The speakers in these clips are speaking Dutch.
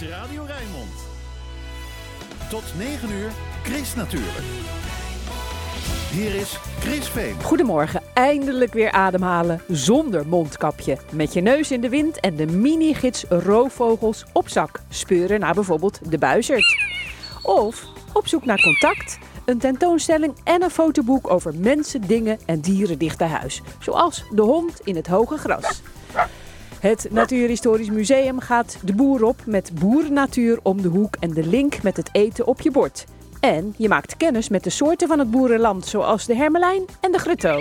is Radio Rijnmond. Tot 9 uur, Chris natuurlijk. Hier is Chris Veen. Goedemorgen, eindelijk weer ademhalen zonder mondkapje. Met je neus in de wind en de mini-gids roofvogels op zak. Speuren naar bijvoorbeeld de buizerd. Of op zoek naar contact. Een tentoonstelling en een fotoboek over mensen, dingen en dieren dicht bij huis. Zoals de hond in het hoge gras. Het Natuurhistorisch Museum gaat de boer op met boerennatuur om de hoek en de link met het eten op je bord. En je maakt kennis met de soorten van het boerenland, zoals de hermelijn en de grutto.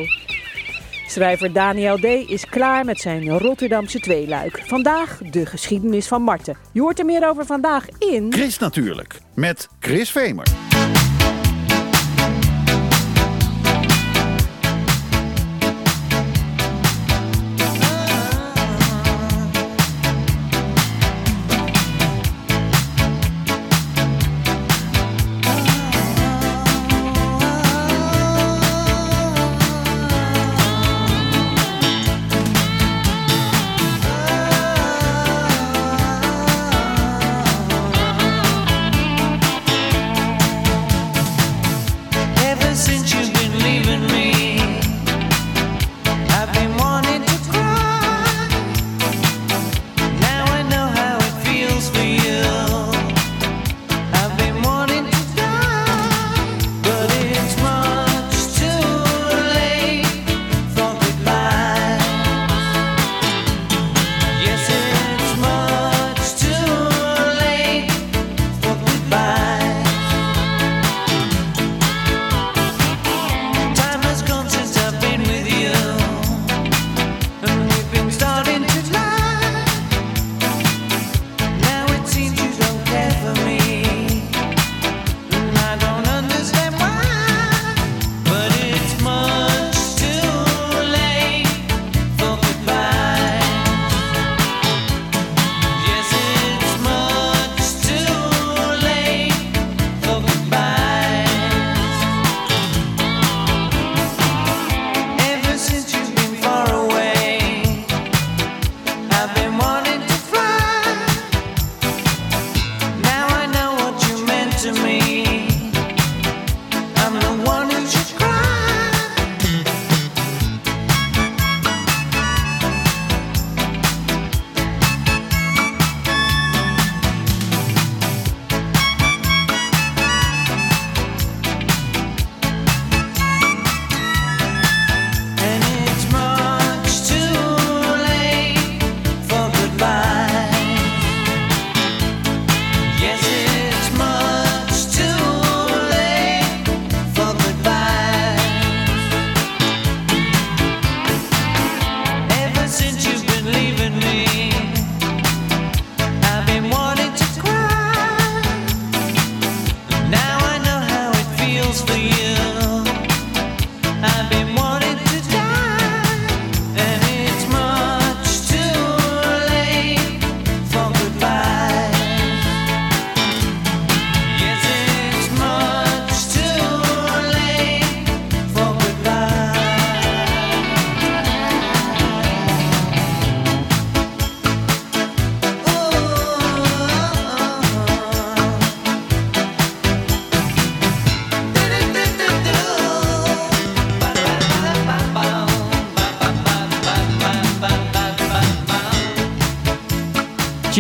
Schrijver Daniel D. is klaar met zijn Rotterdamse tweeluik. Vandaag de geschiedenis van Marten. Je hoort er meer over vandaag in... Chris natuurlijk, met Chris Vemer.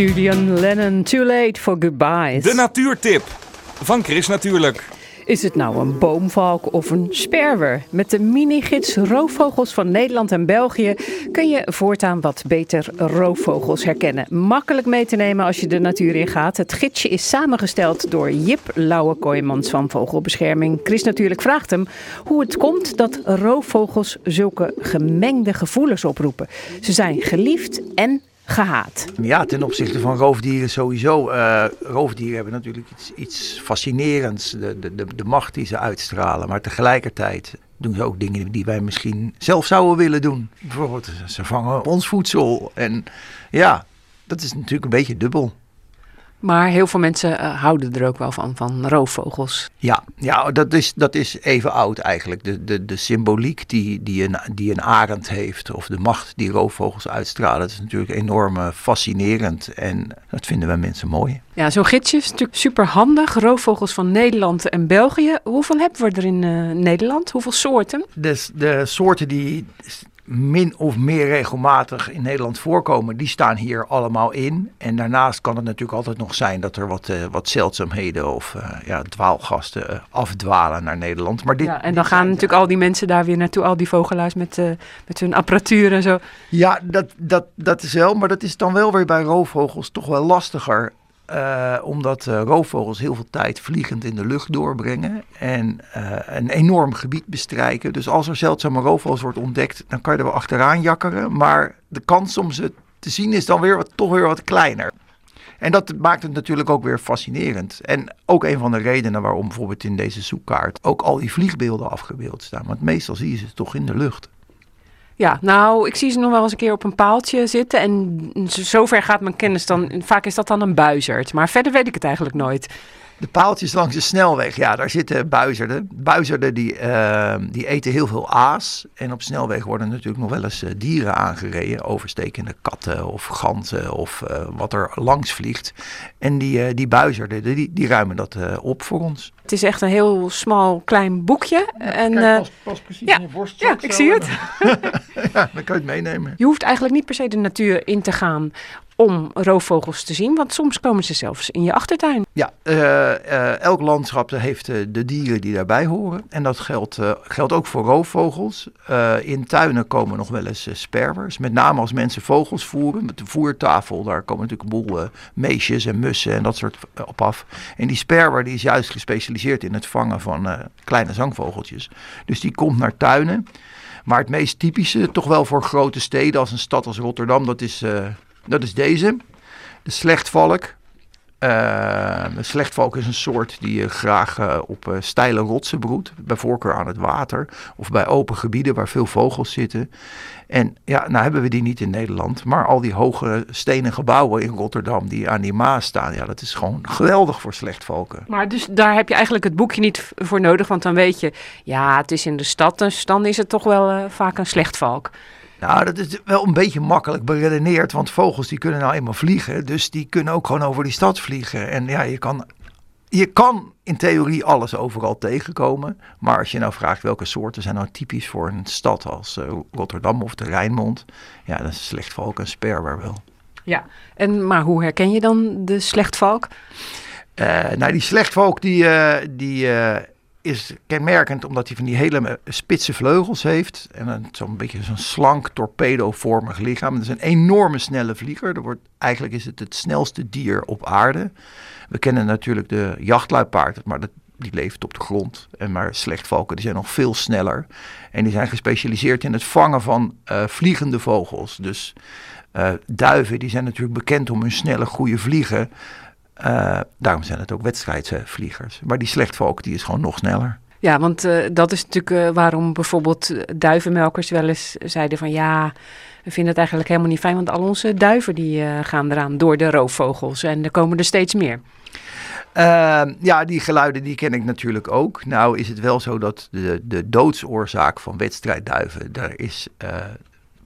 Julian Lennon, Too Late for Goodbyes. De natuurtip van Chris natuurlijk. Is het nou een boomvalk of een sperwer? Met de mini-gids Roofvogels van Nederland en België kun je voortaan wat beter roofvogels herkennen. Makkelijk mee te nemen als je de natuur ingaat. Het gidsje is samengesteld door Jip Lauwe-Kooijmans van Vogelbescherming. Chris natuurlijk vraagt hem hoe het komt dat roofvogels zulke gemengde gevoelens oproepen. Ze zijn geliefd en gehaat. Ja, ten opzichte van roofdieren sowieso. Eh, roofdieren hebben natuurlijk iets, iets fascinerends, de, de, de, de macht die ze uitstralen. Maar tegelijkertijd doen ze ook dingen die wij misschien zelf zouden willen doen. Bijvoorbeeld, ze vangen ons voedsel. En ja, dat is natuurlijk een beetje dubbel. Maar heel veel mensen eh, houden er ook wel van, van roofvogels. Ja, ja dat, is, dat is even oud eigenlijk. De, de, de symboliek die, die, een, die een arend heeft, of de macht die roofvogels uitstralen, dat is natuurlijk enorm eh, fascinerend. En dat vinden wij mensen mooi. Ja, zo'n gidsje is natuurlijk super handig. Roofvogels van Nederland en België. Hoeveel hebben we er in eh, Nederland? Hoeveel soorten? Dus de soorten die min of meer regelmatig in Nederland voorkomen, die staan hier allemaal in. En daarnaast kan het natuurlijk altijd nog zijn dat er wat, eh, wat zeldzaamheden of eh, ja, dwaalgasten eh, afdwalen naar Nederland. Maar dit, Ja, en dan gaan natuurlijk al die mensen daar weer naartoe, al die vogelaars met, met hun apparatuur en zo. Ja, dat, dat, dat is wel, maar dat is dan wel weer bij roofvogels toch wel lastiger. Eh, omdat eh, roofvogels heel veel tijd vliegend in de lucht doorbrengen en eh, een enorm gebied bestrijken. Dus als er zeldzame roofvogels wordt ontdekt, dan kan je er wel achteraan jakkeren. Maar de kans om ze te zien is dan weer wat, toch weer wat kleiner. En dat maakt het natuurlijk ook weer fascinerend. En ook een van de redenen waarom bijvoorbeeld in deze zoekkaart ook al die vliegbeelden afgebeeld staan. Want meestal zie je ze toch in de lucht. Ja, nou, ik zie ze nog wel eens een keer op een paaltje zitten. En zover gaat mijn kennis dan. Vaak is dat dan een buizerd. Maar verder weet ik het eigenlijk nooit. De paaltjes langs de snelweg, ja, daar zitten buizerden. Buizerden die, eh, die eten heel veel aas. En op snelweg worden natuurlijk nog wel eens eh, dieren aangereden. Overstekende katten of ganzen of eh, wat er langs vliegt. En die, eh, die buizerden, die, die ruimen dat eh, op voor ons. Het is echt een heel smal klein boekje. en eh, pas precies ja, in je borst ja, ik zie het. ja, dan kan je het meenemen. je hoeft eigenlijk niet per se de natuur in te gaan om roofvogels te zien. Want soms komen ze zelfs in je achtertuin. Ja, eh, eh, elk landschap heeft eh, de dieren die daarbij horen. En dat geldt, geldt ook voor roofvogels. In tuinen komen nog wel eens sperwers. Met name als mensen vogels voeren. Met de voertafel, daar komen natuurlijk een boel meesjes en mussen en dat soort op af. En die sperwer die is juist gespecialiseerd in het vangen van kleine zangvogeltjes. Dus die komt naar tuinen. Maar het meest typische, toch wel voor grote steden als een stad als Rotterdam, dat is, dat is deze. De slechtvalk. Eh, een slechtvalk is een soort die graag eh, op eh, steile rotsen broedt. Bij voorkeur aan het water of bij open gebieden waar veel vogels zitten. En ja, nou hebben we die niet in Nederland. Maar al die hoge stenen gebouwen in Rotterdam die aan die Maas staan. Ja, dat is gewoon geweldig voor slechtvalken. Maar dus daar heb je eigenlijk het boekje niet voor nodig. Want dan weet je, ja, het is in de stad. Dus dan is het toch wel vaak een slechtvalk. Nou, dat is wel een beetje makkelijk beredeneerd. Want vogels die kunnen nou eenmaal vliegen. Dus die kunnen ook gewoon over die stad vliegen. En ja, je kan, je kan in theorie alles overal tegenkomen. Maar als je nou vraagt welke soorten zijn nou typisch voor een stad als eh, Rotterdam of de Rijnmond. Ja, dan is slechtvalk en sperwer wel. Ja. En, maar hoe herken je dan de slechtvalk? Eh, nou, die slechtvalk die, eh, die eh, is kenmerkend omdat hij van die hele eh, spitse vleugels heeft. En zo'n beetje zo'n slank torpedovormig lichaam. Het is een enorme snelle vlieger. Er wordt, eigenlijk is het het snelste dier op aarde. We kennen natuurlijk de jachtluipaard, maar dat, die leeft op de grond. En maar slechtvalken die zijn nog veel sneller. En die zijn gespecialiseerd in het vangen van eh, vliegende vogels. Dus eh, duiven die zijn natuurlijk bekend om hun snelle, goede vliegen. Eh, daarom zijn het ook wedstrijdvliegers. Maar die slechtvalk die is gewoon nog sneller. Ja, want eh, dat is natuurlijk eh, waarom bijvoorbeeld duivenmelkers wel eens zeiden van ja, we vinden het eigenlijk helemaal niet fijn, want al onze duiven die gaan eraan door de roofvogels en er komen er steeds meer. Eh, ja, die geluiden die ken ik natuurlijk ook. Nou is het wel zo dat de, de doodsoorzaak van wedstrijdduiven, daar is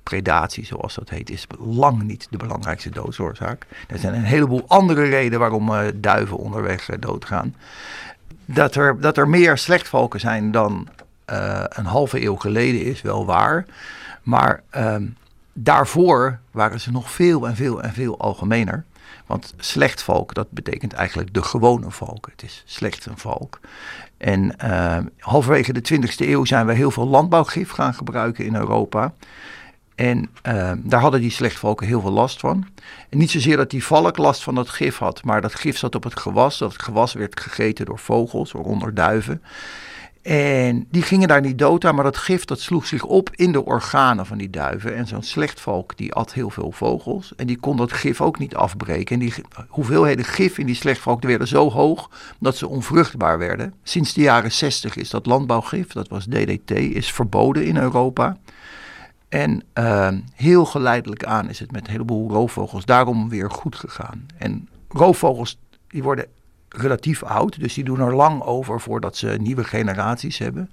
predatie zoals dat heet, is lang niet de belangrijkste doodsoorzaak. Er zijn een heleboel andere redenen waarom eh, duiven onderweg eh, doodgaan. Dat er, dat er meer slechtvalken zijn dan eh, een halve eeuw geleden is wel waar. Maar ehm, daarvoor waren ze nog veel en veel en veel algemener. Want slechtvalk, dat betekent eigenlijk de gewone valk. Het is slechts een valk. En eh, halverwege de 20e eeuw zijn we heel veel landbouwgif gaan gebruiken in Europa. En eh, daar hadden die slechtvalken heel veel last van. En niet zozeer dat die valk last van dat gif had, maar dat gif zat op het gewas. Dat gewas werd gegeten door vogels, waaronder duiven. En die gingen daar niet dood aan, maar dat gif dat sloeg zich op in de organen van die duiven. En zo'n slechtvalk die at heel veel vogels en die kon dat gif ook niet afbreken. En die hoeveelheden gif in die slechtvalk werden zo hoog dat ze onvruchtbaar werden. Sinds de jaren 60 is dat landbouwgif, dat was DDT, is verboden in Europa. En eh, heel geleidelijk aan is het met een heleboel roofvogels daarom weer goed gegaan. En roofvogels die worden relatief oud. Dus die doen er lang over voordat ze nieuwe generaties hebben.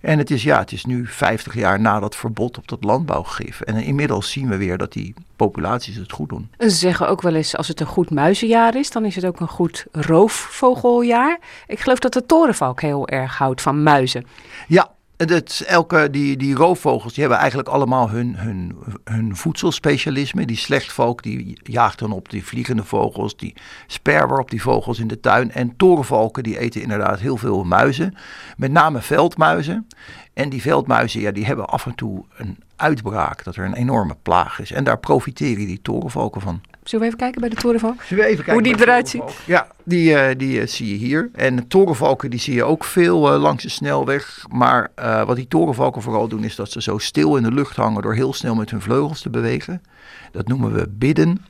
En het is, ja, het is nu 50 jaar na dat verbod op dat landbouwgif. En inmiddels zien we weer dat die populaties het goed doen. Ze zeggen ook wel eens, als het een goed muizenjaar is, dan is het ook een goed roofvogeljaar. Ik geloof dat de torenvalk heel erg houdt van muizen. Ja, het- elke, die, die roofvogels die hebben eigenlijk allemaal hun, hun, hun voedselspecialisme. Die slechtvalk die jaagt dan op die vliegende vogels, die sperwer op die vogels in de tuin. En torenvalken die eten inderdaad heel veel muizen, met name veldmuizen. En die veldmuizen ja, die hebben af en toe een uitbraak, dat er een enorme plaag is. En daar profiteren die torenvalken van. Zullen we even kijken bij de torenvalk? Zullen we even kijken Hoe die eruit torenvalk? Ja, die, eh, die eh, zie je hier. En de torenvalken die zie je ook veel eh, langs de snelweg. Maar wat die torenvalken vooral doen is dat ze zo stil in de lucht hangen door heel snel met hun vleugels te bewegen. Dat noemen we bidden.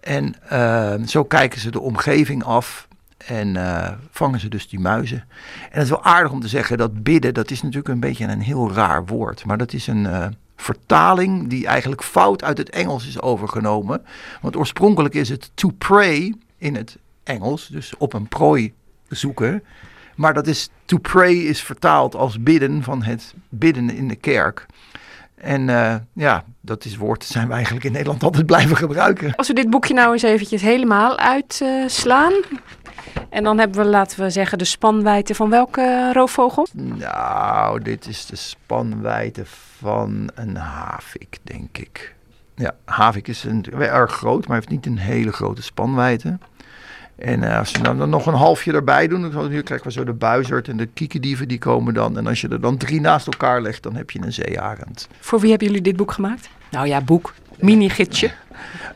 En eh, zo kijken ze de omgeving af en vangen ze dus die muizen. En het is wel aardig om te zeggen dat bidden, dat is natuurlijk een beetje een heel raar woord. Maar dat is een vertaling die eigenlijk fout uit het Engels is overgenomen. Want oorspronkelijk is het to pray in het Engels, dus op een prooi zoeken. Maar dat is to pray is vertaald als bidden van het bidden in de kerk. En eh, ja, dat is woord dat zijn we eigenlijk in Nederland altijd blijven gebruiken. Als we dit boekje nou eens eventjes helemaal uitslaan. en dan hebben we, laten we zeggen, de spanwijdte van welke roofvogel? Nou, dit is de spanwijdte van een havik, denk ik. Ja, havik is een, erg groot, maar heeft niet een hele grote spanwijdte. En eh, als je dan, dan nog een halfje erbij doet, dan krijgen we zo de buizerd en de kiekendieven die komen dan. En als je er dan drie naast elkaar legt, dan heb je een zeearend. Voor wie hebben jullie dit boek gemaakt? Nou ja, boek. Mini-gidsje.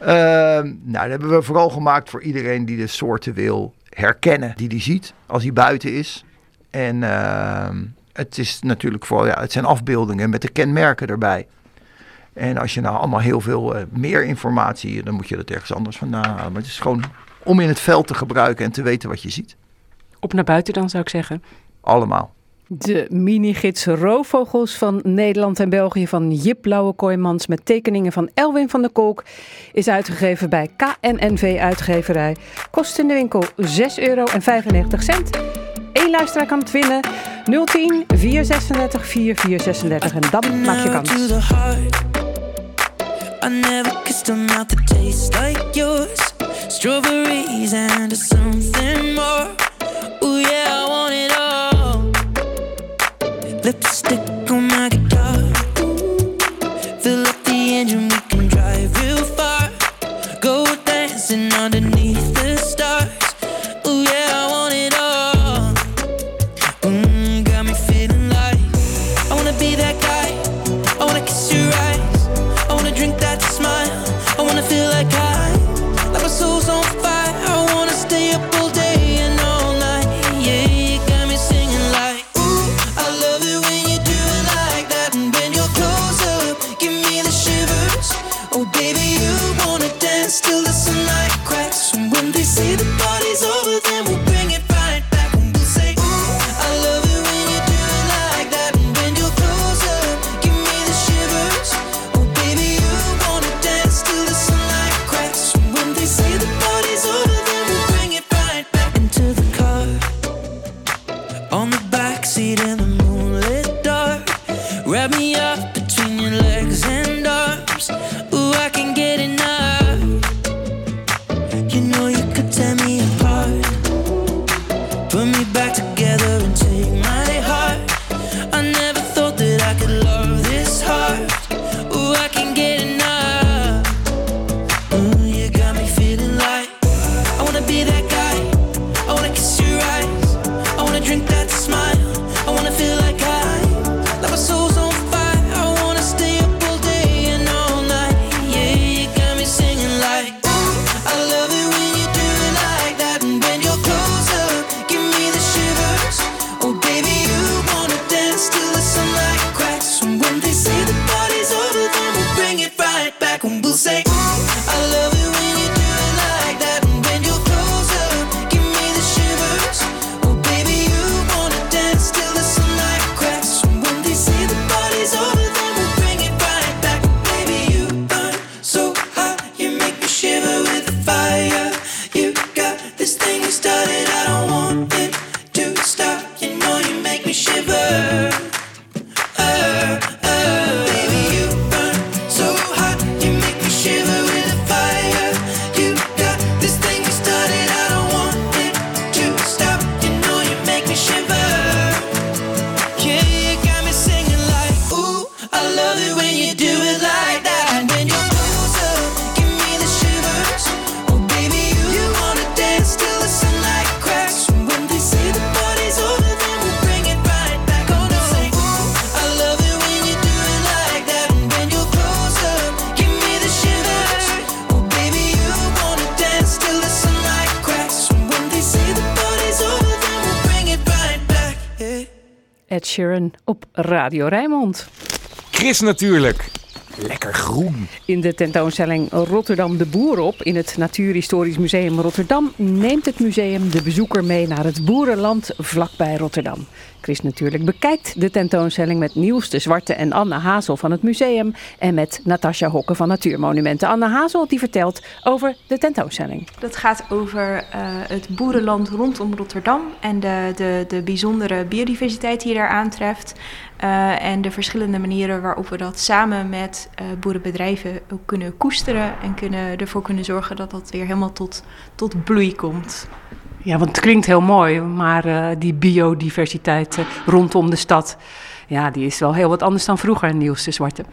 Ehm, nou, dat hebben we vooral gemaakt voor iedereen die de soorten wil herkennen die die ziet als hij buiten is. En ehm, het is natuurlijk vooral, ja, het zijn afbeeldingen met de kenmerken erbij. En als je nou allemaal heel veel eh, meer informatie, dan moet je dat ergens anders vandaan halen. Maar het is gewoon om in het veld te gebruiken en te weten wat je ziet. Op naar buiten dan, zou ik zeggen. Allemaal. De mini-gids Roofvogels van Nederland en België van Jip Blauwe Kooijmans met tekeningen van Elwin van der Kolk is uitgegeven bij KNNV Uitgeverij. Kost in de winkel 6,95 euro. Eén luisteraar kan het winnen. 010 436 4436 en dan maak je kans. I never kissed a mouth that tastes like yours. Strawberries and something more. Ooh yeah, I want it all. Lipstick on my guitar. Fill up the engine, we can drive real far. Go dancing underneath still listen like cracks. And when they see the body's over. Sheeran op Radio Rijnmond. Chris natuurlijk. Lekker groen. In de tentoonstelling Rotterdam de Boer op in het Natuurhistorisch Museum Rotterdam neemt het museum de bezoeker mee naar het boerenland vlakbij Rotterdam. Chris natuurlijk bekijkt de tentoonstelling met Niels de Zwarte en Anne Hazel van het museum en met Natasja Hokke van Natuurmonumenten. Anne Hazel die vertelt over de tentoonstelling. Dat gaat over eh, het boerenland rondom Rotterdam en de, de, de bijzondere biodiversiteit die je daar aantreft. Eh, en de verschillende manieren waarop we dat samen met eh, boerenbedrijven ook kunnen koesteren en kunnen, ervoor kunnen zorgen dat dat weer helemaal tot, tot bloei komt. Ja, want het klinkt heel mooi, maar eh, die biodiversiteit rondom de stad, ja, die is wel heel wat anders dan vroeger, Niels de Zwarte.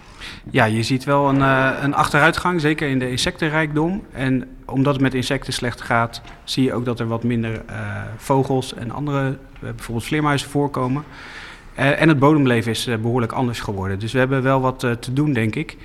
Ja, je ziet wel een, eh, een achteruitgang, zeker in de insectenrijkdom. En omdat het met insecten slecht gaat, zie je ook dat er wat minder eh, vogels en andere, bijvoorbeeld vleermuizen, voorkomen. Eh, en het bodemleven is eh, behoorlijk anders geworden. Dus we hebben wel wat eh, te doen, denk ik.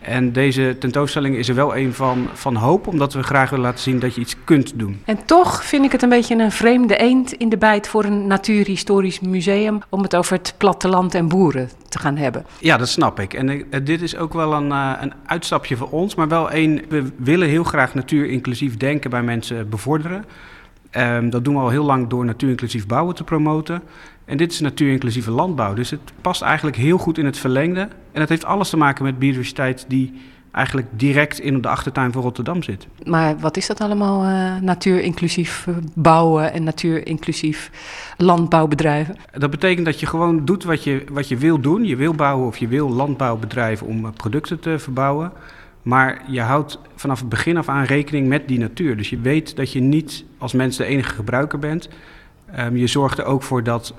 En deze tentoonstelling is er wel een van, van hoop, omdat we graag willen laten zien dat je iets kunt doen. En toch vind ik het een beetje een vreemde eend in de bijt voor een natuurhistorisch museum om het over het platteland en boeren te gaan hebben. Ja, dat snap ik. En dit is ook wel een, een uitstapje voor ons, maar wel één. We willen heel graag natuurinclusief denken bij mensen bevorderen. Ehm, dat doen we al heel lang door natuurinclusief bouwen te promoten. En dit is natuurinclusieve landbouw. Dus het past eigenlijk heel goed in het verlengde. En het heeft alles te maken met biodiversiteit die eigenlijk direct in de achtertuin van Rotterdam zit. Maar wat is dat allemaal, eh natuurinclusief bouwen en natuurinclusief landbouwbedrijven? Dat betekent dat je gewoon doet wat je, wat je wil doen. Je wil bouwen of je wil landbouw bedrijven om eh, producten te verbouwen. Maar je houdt vanaf het begin af aan rekening met die natuur. Dus je weet dat je niet als mens de enige gebruiker bent. Ehm, je zorgt er ook voor dat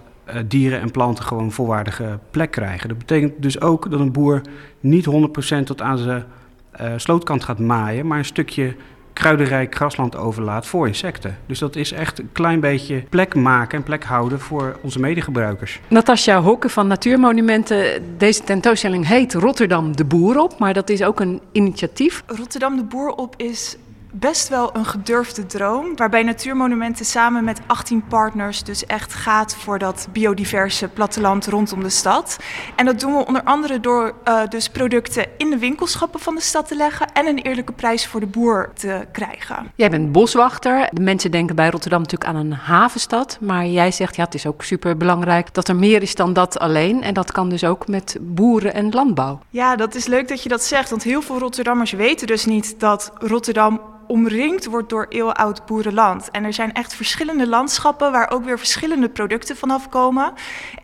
dieren en planten gewoon een volwaardige plek krijgen. Dat betekent dus ook dat een boer niet 100% tot aan zijn eh, slootkant gaat maaien, maar een stukje kruidenrijk grasland overlaat voor insecten. Dus dat is echt een klein beetje plek maken en plek houden voor onze medegebruikers. Natasja Hokke van Natuurmonumenten. Deze tentoonstelling heet Rotterdam de Boer op, maar dat is ook een initiatief. Rotterdam de Boer op is best wel een gedurfde droom. Waarbij Natuurmonumenten samen met 18 partners dus echt gaat voor dat biodiverse platteland rondom de stad. En dat doen we onder andere door eh, dus producten in de winkelschappen van de stad te leggen en een eerlijke prijs voor de boer te krijgen. Jij bent boswachter. De mensen denken bij Rotterdam natuurlijk aan een havenstad. Maar jij zegt, ja, het is ook super belangrijk dat er meer is dan dat alleen. En dat kan dus ook met boeren en landbouw. Ja, dat is leuk dat je dat zegt, want heel veel Rotterdammers weten dus niet dat Rotterdam omringd wordt door eeuwenoud boerenland. En er zijn echt verschillende landschappen waar ook weer verschillende producten vanaf komen.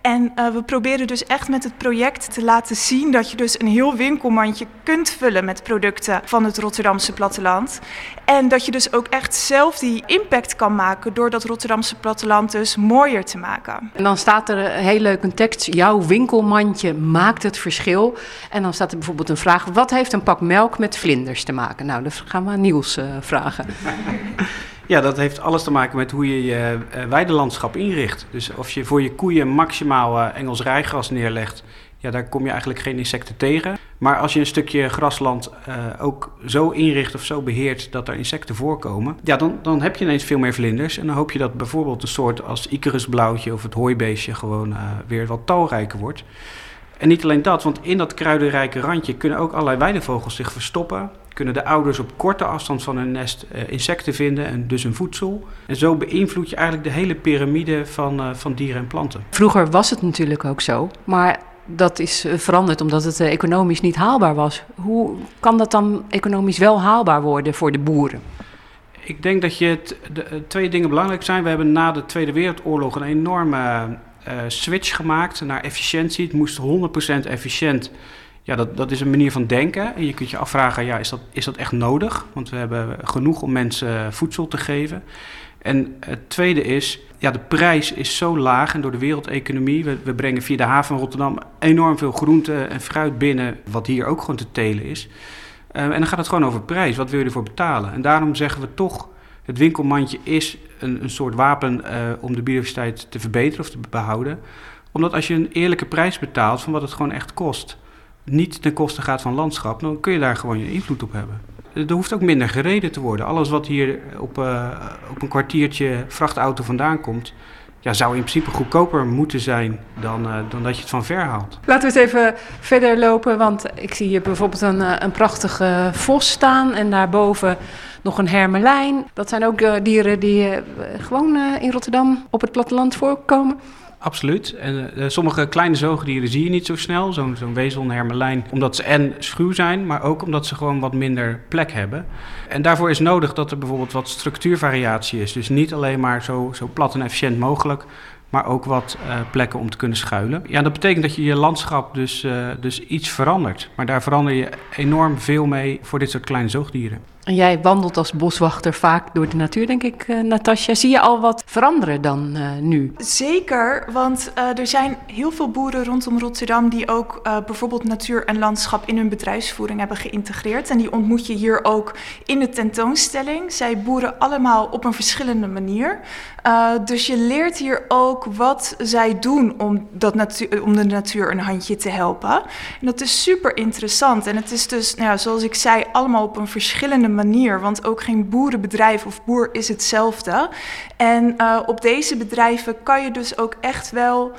En eh, we proberen dus echt met het project te laten zien dat je dus een heel winkelmandje kunt vullen met producten van het Rotterdamse platteland. En dat je dus ook echt zelf die impact kan maken door dat Rotterdamse platteland dus mooier te maken. En dan staat er heel leuk een tekst. Jouw winkelmandje maakt het verschil. En dan staat er bijvoorbeeld een vraag. Wat heeft een pak melk met vlinders te maken? Nou, dat gaan we aan Niels eh, vragen. Ja, dat heeft alles te maken met hoe je je eh, weidelandschap inricht. Dus of je voor je koeien maximaal eh, Engels rijgras neerlegt, ja, daar kom je eigenlijk geen insecten tegen. Maar als je een stukje grasland eh, ook zo inricht of zo beheert dat er insecten voorkomen, ja, dan, dan heb je ineens veel meer vlinders. En dan hoop je dat bijvoorbeeld een soort als icarusblauwtje of het hooibeestje gewoon eh, weer wat talrijker wordt. En niet alleen dat, want in dat kruidenrijke randje kunnen ook allerlei weidevogels zich verstoppen. Kunnen de ouders op korte afstand van hun nest eh, insecten vinden en dus hun voedsel. En zo beïnvloed je eigenlijk de hele piramide van, eh, van dieren en planten. Vroeger was het natuurlijk ook zo. Maar dat is eh, veranderd omdat het economisch niet haalbaar was. Hoe kan dat dan economisch wel haalbaar worden voor de boeren? Ik denk dat je het, de, twee dingen belangrijk zijn. We hebben na de Tweede Wereldoorlog een enorme switch gemaakt naar efficiëntie. Het moest 100% efficiënt. Ja, dat, dat is een manier van denken. En je kunt je afvragen, ja, is, dat, is dat echt nodig? Want we hebben genoeg om mensen voedsel te geven. En het tweede is, ja, de prijs is zo laag en door de wereldeconomie, we, we brengen via de haven Rotterdam enorm veel groente en fruit binnen, wat hier ook gewoon te telen is. Uh, en dan gaat het gewoon over prijs, wat wil je ervoor betalen? En daarom zeggen we toch, het winkelmandje is een, een soort wapen uh, om de biodiversiteit te verbeteren of te behouden. Omdat als je een eerlijke prijs betaalt van wat het gewoon echt kost, niet ten koste gaat van landschap, dan kun je daar gewoon je invloed op hebben. Er hoeft ook minder gereden te worden. Alles wat hier op, uh, op een kwartiertje vrachtauto vandaan komt, ja, zou in principe goedkoper moeten zijn dan, eh, dan dat je het van ver haalt. Laten we eens even verder lopen, want ik zie hier bijvoorbeeld een, eh, een prachtige vos staan en daarboven nog een hermelijn. Dat zijn ook eh, dieren die eh, gewoon eh, in Rotterdam op het platteland voorkomen. Absoluut. En sommige kleine zoogdieren zie je niet zo snel, zo'n wezel, een hermelijn, omdat ze en schuw zijn, maar ook omdat ze gewoon wat minder plek hebben. En daarvoor is nodig dat er bijvoorbeeld wat structuurvariatie is. Dus niet alleen maar zo, zo plat en efficiënt mogelijk, maar ook wat plekken om te kunnen schuilen. Ja, dat betekent dat je je landschap dus, dus iets verandert. Maar daar verander je enorm veel mee voor dit soort kleine zoogdieren. Jij wandelt als boswachter vaak door de natuur, denk ik, eh Natasja. Zie je al wat veranderen dan eh, nu? Zeker, want eh, er zijn heel veel boeren rondom Rotterdam die ook bijvoorbeeld natuur en landschap in hun bedrijfsvoering hebben geïntegreerd. En die ontmoet je hier ook in de tentoonstelling. Zij boeren allemaal op een verschillende manier. Dus je leert hier ook wat zij doen om, dat om de natuur een handje te helpen. En dat is super interessant. En het is dus, nou zoals ik zei, allemaal op een verschillende manier. Want ook geen boerenbedrijf of boer is hetzelfde. En uh, op deze bedrijven kan je dus ook echt wel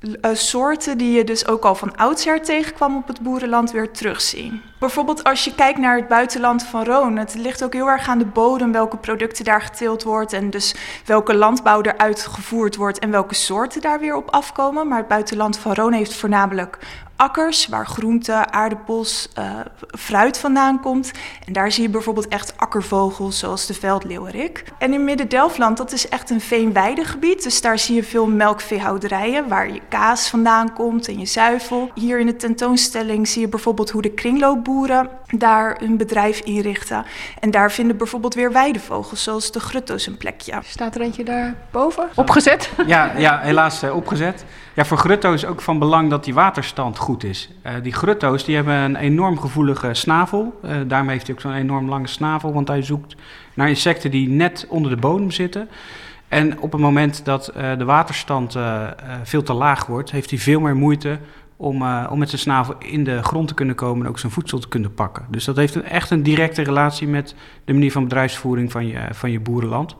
uh, soorten die je dus ook al van oudsher tegenkwam op het boerenland weer terugzien. Bijvoorbeeld als je kijkt naar het buitenland van Roon, het ligt ook heel erg aan de bodem welke producten daar geteeld wordt en dus welke landbouw er uitgevoerd wordt en welke soorten daar weer op afkomen. Maar het buitenland van Roon heeft voornamelijk akkers waar groente, aardappels, uh, fruit vandaan komt. En daar zie je bijvoorbeeld echt akkervogels zoals de veldleeuwerik. En in Midden-Delfland, dat is echt een veenweidegebied. Dus daar zie je veel melkveehouderijen waar je kaas vandaan komt en je zuivel. Hier in de tentoonstelling zie je bijvoorbeeld hoe de kringloopboeren daar hun bedrijf inrichten. En daar vinden bijvoorbeeld weer weidevogels zoals de grutto's een plekje. Staat er eentje daar boven? Opgezet? Ja, ja helaas uh, opgezet. Ja, voor grutto is ook van belang dat die waterstand goed is. Uh, die grutto's die hebben een enorm gevoelige snavel. Uh, daarmee heeft hij ook zo'n enorm lange snavel, want hij zoekt naar insecten die net onder de bodem zitten. En op het moment dat uh, de waterstand veel te laag wordt, heeft hij veel meer moeite om, om met zijn snavel in de grond te kunnen komen en ook zijn voedsel te kunnen pakken. Dus dat heeft een, echt een directe relatie met de manier van bedrijfsvoering van je, van je boerenland.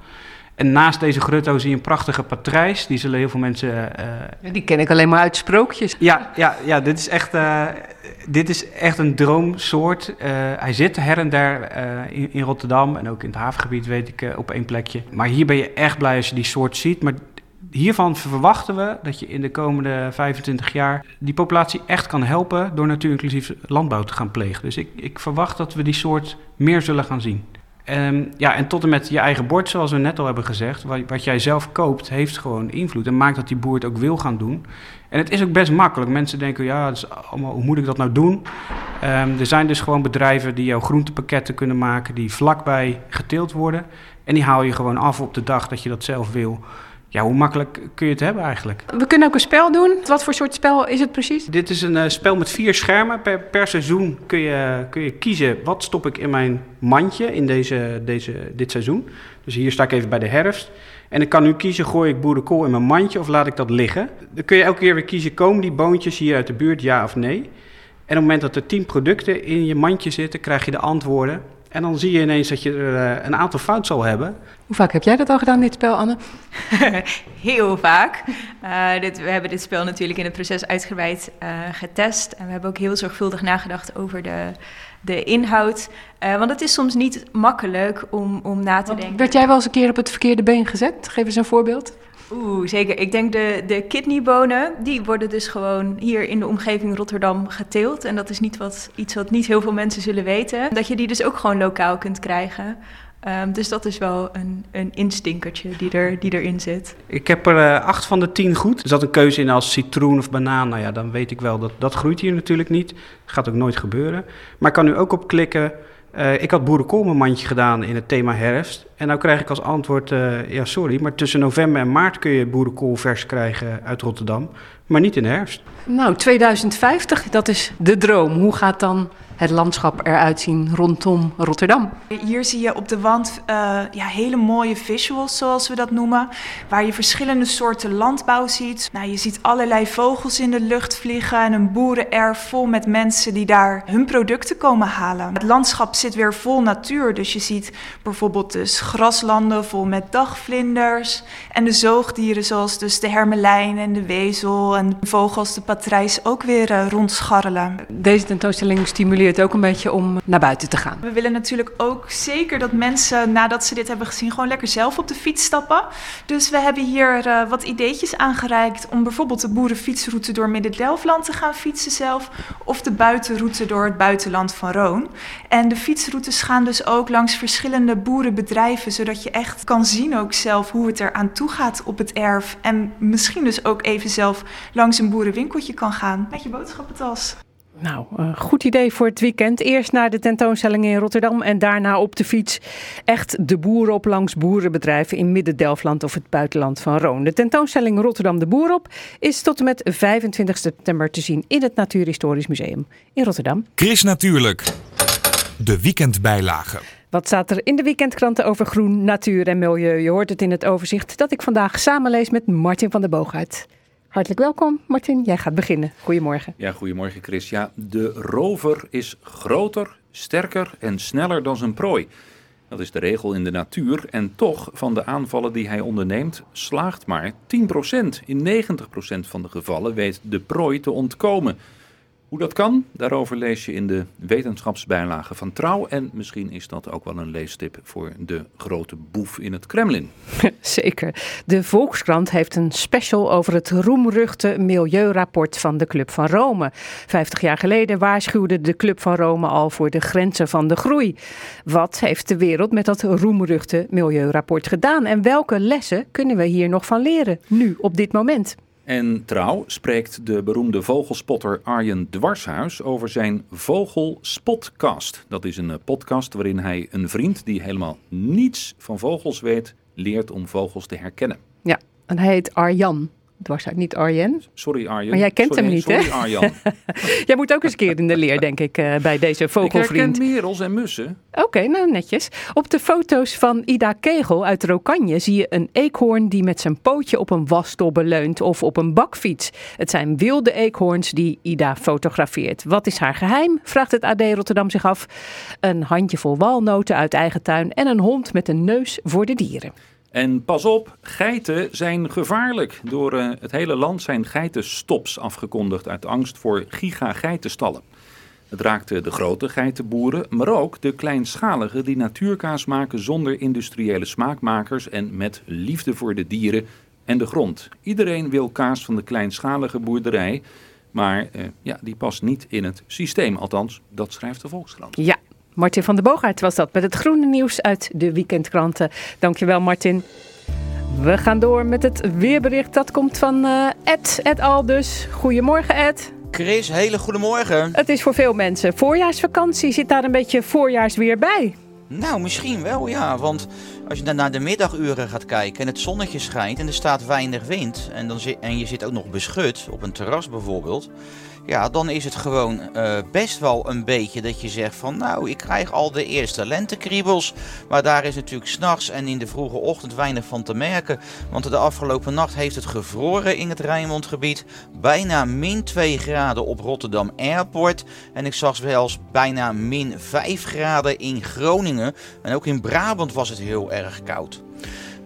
En naast deze grutto zie je een prachtige patrijs. Die zullen heel veel mensen... Uh, die ken ik alleen maar uit sprookjes. Ja, ja, ja dit, is echt, uh, dit is echt een droomsoort. Uh, hij zit her en der in, in, Rotterdam en ook in het havengebied, weet ik, op één plekje. Maar hier ben je echt blij als je die soort ziet. Maar hiervan verwachten we dat je in de komende 25 jaar die populatie echt kan helpen door natuurinclusief landbouw te gaan plegen. Dus ik, ik verwacht dat we die soort meer zullen gaan zien. Um, ja, en tot en met je eigen bord, zoals we net al hebben gezegd, wat, wat, jij zelf koopt, heeft gewoon invloed en maakt dat die boer het ook wil gaan doen. En het is ook best makkelijk. Mensen denken, ja, hoe moet ik dat nou doen? Um, er zijn dus gewoon bedrijven die jouw groentepakketten kunnen maken, die vlakbij geteeld worden. En die haal je gewoon af op de dag dat je dat zelf wil. Ja, hoe makkelijk kun je het hebben eigenlijk? We kunnen ook een spel doen. Wat voor soort spel is het precies? Dit is een uh, spel met vier schermen. Per, per seizoen kun je, kun je kiezen wat stop ik in mijn mandje in deze, deze, dit seizoen. Dus hier sta ik even bij de herfst. En ik kan nu kiezen, gooi ik boerenkool in mijn mandje of laat ik dat liggen. Dan kun je elke keer weer kiezen, komen die boontjes hier uit de buurt, ja of nee. En op het moment dat er tien producten in je mandje zitten, krijg je de antwoorden. En dan zie je ineens dat je er een aantal fout zal hebben. Hoe vaak heb jij dat al gedaan, dit spel, Anne? Heel vaak. Uh, dit, we hebben dit spel natuurlijk in het proces uitgebreid uh, getest. En we hebben ook heel zorgvuldig nagedacht over de, de inhoud. Uh, want het is soms niet makkelijk om, om na te Want denken. Werd jij wel eens een keer op het verkeerde been gezet? Geef eens een voorbeeld. Oeh, zeker. Ik denk de, de kidneybonen, die worden dus gewoon hier in de omgeving Rotterdam geteeld. En dat is niet wat, iets wat niet heel veel mensen zullen weten. Dat je die dus ook gewoon lokaal kunt krijgen. Um, dus dat is wel een, een instinkertje die, er, die erin zit. Ik heb er uh, acht van de tien goed. Er zat een keuze in als citroen of banaan. Nou ja, dan weet ik wel dat dat groeit hier natuurlijk niet. Dat gaat ook nooit gebeuren. Maar ik kan nu ook op klikken. Uh, ik had boerenkoolmandje gedaan in het thema herfst. En nou krijg ik als antwoord, uh, ja sorry, maar tussen november en maart kun je boerenkool vers krijgen uit Rotterdam. Maar niet in de herfst. Nou, 2050, dat is de droom. Hoe gaat dan het landschap eruit zien rondom Rotterdam? Hier zie je op de wand uh, ja, hele mooie visuals, zoals we dat noemen. Waar je verschillende soorten landbouw ziet. Nou, je ziet allerlei vogels in de lucht vliegen en een boerenerf vol met mensen die daar hun producten komen halen. Het landschap zit weer vol natuur, dus je ziet bijvoorbeeld dus graslanden vol met dagvlinders. En de zoogdieren zoals dus de hermelijn en de wezel en vogels, de patrijs ook weer uh, rondscharrelen. Deze tentoonstelling stimuleert ook een beetje om naar buiten te gaan. We willen natuurlijk ook zeker dat mensen nadat ze dit hebben gezien gewoon lekker zelf op de fiets stappen. Dus we hebben hier uh, wat ideetjes aangereikt om bijvoorbeeld de boerenfietsroute door Midden-Delfland te gaan fietsen zelf of de buitenroute door het buitenland van Roon. En de fietsroutes gaan dus ook langs verschillende boerenbedrijven, zodat je echt kan zien ook zelf hoe het eraan toe gaat op het erf. En misschien dus ook even zelf langs een boerenwinkeltje kan gaan met je boodschappentas. Nou, uh, goed idee voor het weekend. Eerst naar de tentoonstelling in Rotterdam en daarna op de fiets. Echt de boeren op langs boerenbedrijven in Midden-Delfland of het buitenland van Roon. De tentoonstelling Rotterdam de Boer op is tot en met 25 september te zien in het Natuurhistorisch Museum in Rotterdam. Chris Natuurlijk, de weekendbijlage. Wat staat er in de weekendkranten over groen, natuur en milieu? Je hoort het in het overzicht dat ik vandaag samenlees met Martin van der Boogaard. Hartelijk welkom, Martin. Jij gaat beginnen. Goedemorgen. Ja, goedemorgen, Chris. Ja, de rover is groter, sterker en sneller dan zijn prooi. Dat is de regel in de natuur. En toch, van de aanvallen die hij onderneemt, slaagt maar 10%. In 90% van de gevallen weet de prooi te ontkomen. Hoe dat kan, daarover lees je in de wetenschapsbijlage van Trouw. En misschien is dat ook wel een leestip voor de grote boef in het Kremlin. Zeker. De Volkskrant heeft een special over het roemruchte milieurapport van de Club van Rome. Vijftig jaar geleden waarschuwde de Club van Rome al voor de grenzen van de groei. Wat heeft de wereld met dat roemruchte milieurapport gedaan? En welke lessen kunnen we hier nog van leren, nu, op dit moment? En trouw spreekt de beroemde vogelspotter Arjen Dwarshuis over zijn Vogelspotcast. Dat is een podcast waarin hij een vriend die helemaal niets van vogels weet, leert om vogels te herkennen. Ja, en hij heet Arjan. Dwarshuis, niet Arjen. Sorry Arjen. Maar jij kent sorry, hem niet, sorry, hè? Arjan. jij moet ook eens een keer in de leer, denk ik, uh, bij deze vogelvriend. Ik herken merels en mussen. Oké, okay, nou netjes. Op de foto's van Ida Kegel uit Rokanje zie je een eekhoorn die met zijn pootje op een wasstobbe leunt of op een bakfiets. Het zijn wilde eekhoorns die Ida fotografeert. Wat is haar geheim? Vraagt het AD Rotterdam zich af. Een handjevol walnoten uit eigen tuin en een hond met een neus voor de dieren. En pas op, geiten zijn gevaarlijk. Door uh, het hele land zijn geitenstops afgekondigd uit angst voor giga-geitenstallen. Het raakte de grote geitenboeren, maar ook de kleinschalige die natuurkaas maken zonder industriële smaakmakers en met liefde voor de dieren en de grond. Iedereen wil kaas van de kleinschalige boerderij, maar uh, ja, die past niet in het systeem. Althans, dat schrijft de Volkskrant. Ja, Martin van der Boogaard was dat met het groene nieuws uit de weekendkranten. Dankjewel Martin. We gaan door met het weerbericht. Dat komt van uh, Ed, Ed Aldus. Goedemorgen Ed. Chris, hele goedemorgen. Het is voor veel mensen voorjaarsvakantie. Zit daar een beetje voorjaarsweer bij? Nou, misschien wel ja. Want als je dan naar de middaguren gaat kijken en het zonnetje schijnt en er staat weinig wind. En, dan zit, en je zit ook nog beschut, op een terras bijvoorbeeld. Ja, dan is het gewoon uh, best wel een beetje dat je zegt van nou, ik krijg al de eerste lentekriebels. Maar daar is natuurlijk s'nachts en in de vroege ochtend weinig van te merken. Want de afgelopen nacht heeft het gevroren in het Rijnmondgebied. Bijna min 2 graden op Rotterdam Airport. En ik zag zelfs bijna min 5 graden in Groningen. En ook in Brabant was het heel erg koud.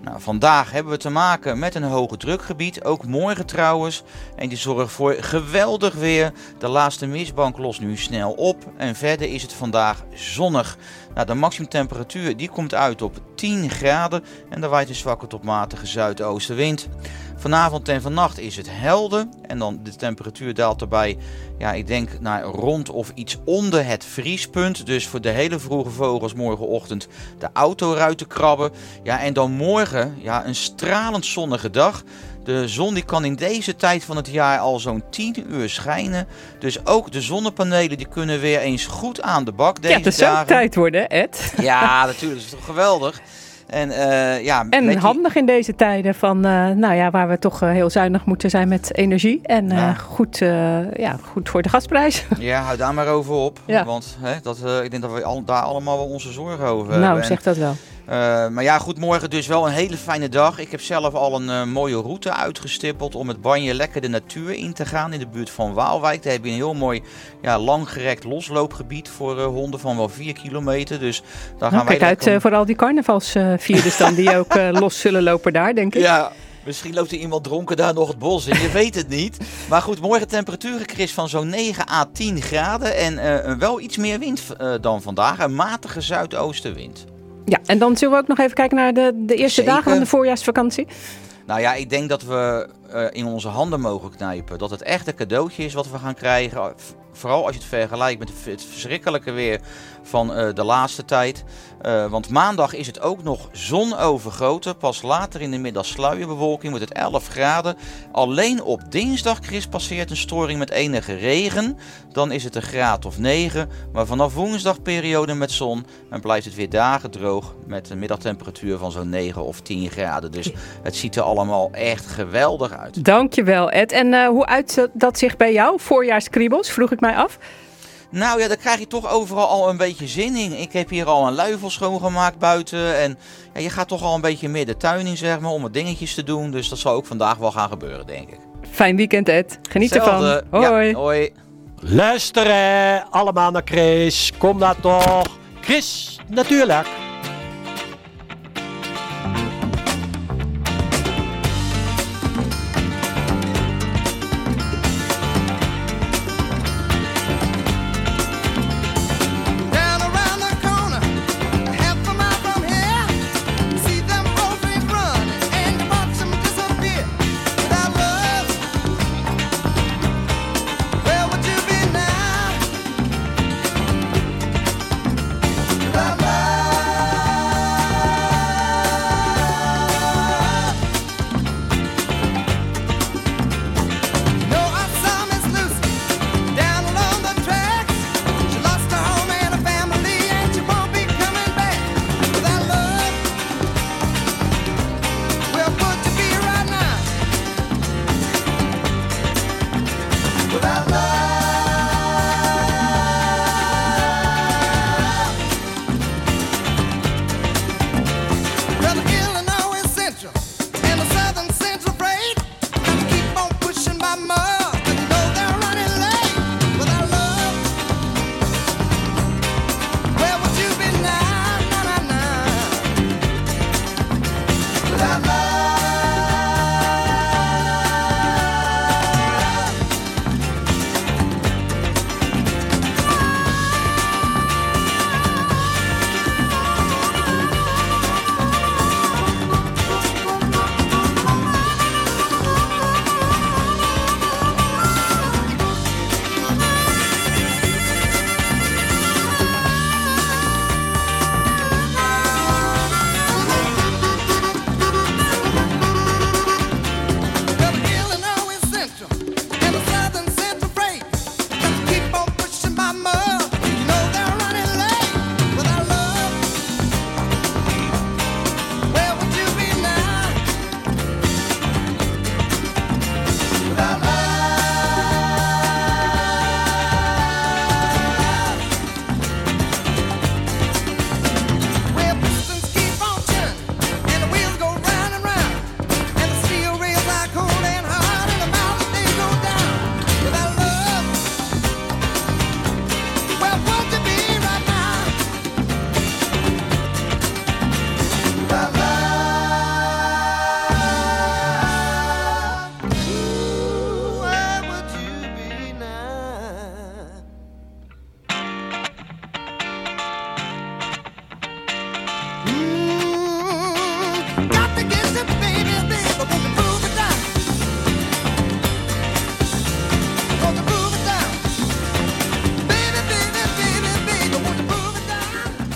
Nou, vandaag hebben we te maken met een hoge drukgebied, ook morgen trouwens. En die zorgt voor geweldig weer. De laatste mistbank lost nu snel op en verder is het vandaag zonnig. Nou, de maximumtemperatuur die komt uit op 10 graden en er waait een zwakke tot matige zuidoostenwind. Vanavond en vannacht is het helder en dan de temperatuur daalt erbij, ja, ik denk naar rond of iets onder het vriespunt. Dus voor de hele vroege vogels morgenochtend de autoruiten krabben. Ja, en dan morgen, ja, een stralend zonnige dag. De zon die kan in deze tijd van het jaar al zo'n 10 uur schijnen. Dus ook de zonnepanelen die kunnen weer eens goed aan de bak deze ja, het is dagen. zo'n tijd worden, Ed. Ja, natuurlijk. Dat is toch geweldig. En, eh, ja, En handig in deze tijden van, eh, nou ja, waar we toch eh, heel zuinig moeten zijn met energie. En Ja. goed, ja, goed voor de gasprijs. Ja, hou daar maar over op. Ja. Want hè, dat, ik denk dat we al, daar allemaal wel onze zorgen over hebben. nou, zeg dat wel. Eh, maar ja, goed, morgen dus wel een hele fijne dag. Ik heb zelf al een eh, mooie route uitgestippeld om met Banje lekker de natuur in te gaan in de buurt van Waalwijk. Daar heb je een heel mooi ja, langgerekt losloopgebied voor eh, honden van wel 4 kilometer. Dus daar gaan Nou, wij kijk uit eh, voor al die carnavalsvierders dan, die ook los zullen lopen daar, denk ik. Ja, misschien loopt er iemand dronken daar nog het bos in. Je weet het niet. Maar goed, morgen temperaturen, Chris, van zo'n 9 à 10 graden. En eh, wel iets meer wind dan vandaag. Een matige zuidoostenwind. Ja, en dan zullen we ook nog even kijken naar de, de eerste Zeker. dagen van de voorjaarsvakantie. Nou ja, ik denk dat we eh, in onze handen mogen knijpen. Dat het echt een cadeautje is wat we gaan krijgen. Vooral als je het vergelijkt met het verschrikkelijke weer van eh, de laatste tijd. Eh, want maandag is het ook nog zonovergoten. Pas later in de middag sluierbewolking wordt het 11 graden. Alleen op dinsdag, Chris, passeert een storing met enige regen. Dan is het een graad of 9. Maar vanaf woensdag periode met zon. En blijft het weer dagen droog met een middagtemperatuur van zo'n 9 of 10 graden. Dus het ziet er allemaal echt geweldig uit. Dankjewel, Ed. En eh, hoe uit dat zich bij jou? Voorjaarskriebels, vroeg ik mij af. Nou ja, daar krijg je toch overal al een beetje zin in. Ik heb hier al een luifel schoongemaakt buiten. En ja, je gaat toch al een beetje meer de tuin in, zeg maar, om wat dingetjes te doen. Dus dat zal ook vandaag wel gaan gebeuren, denk ik. Fijn weekend, Ed. Geniet Hetzelfde. ervan. Hoi. Ja, hoi. Luisteren allemaal naar Chris. Kom daar toch. Chris, natuurlijk.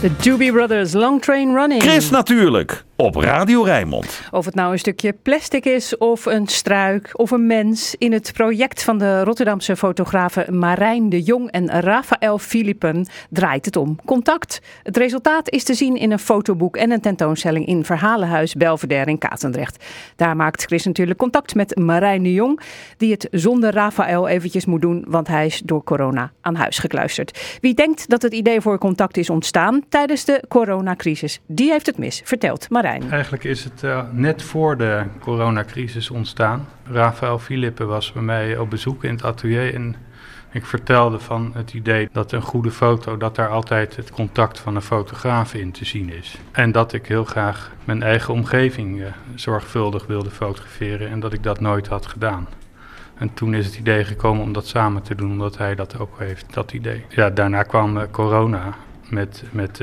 De Doobie Brothers, Long Train Running. Chris natuurlijk. Op Radio Rijnmond. Of het nou een stukje plastic is of een struik of een mens. In het project van de Rotterdamse fotografen Marijn de Jong en Rafael Philippen draait het om contact. Het resultaat is te zien in een fotoboek en een tentoonstelling in Verhalenhuis Belvedere in Katendrecht. Daar maakt Chris natuurlijk contact met Marijn de Jong, die het zonder Rafael eventjes moet doen, want hij is door corona aan huis gekluisterd. Wie denkt dat het idee voor contact is ontstaan tijdens de coronacrisis, die heeft het mis, vertelt Marijn. Eigenlijk is het uh, net voor de coronacrisis ontstaan. Rafael Philippe was bij mij op bezoek in het atelier en ik vertelde van het idee dat een goede foto, dat daar altijd het contact van een fotograaf in te zien is. En dat ik heel graag mijn eigen omgeving uh, zorgvuldig wilde fotograferen en dat ik dat nooit had gedaan. En toen is het idee gekomen om dat samen te doen, omdat hij dat ook heeft, dat idee. Ja, daarna kwam uh, corona met, met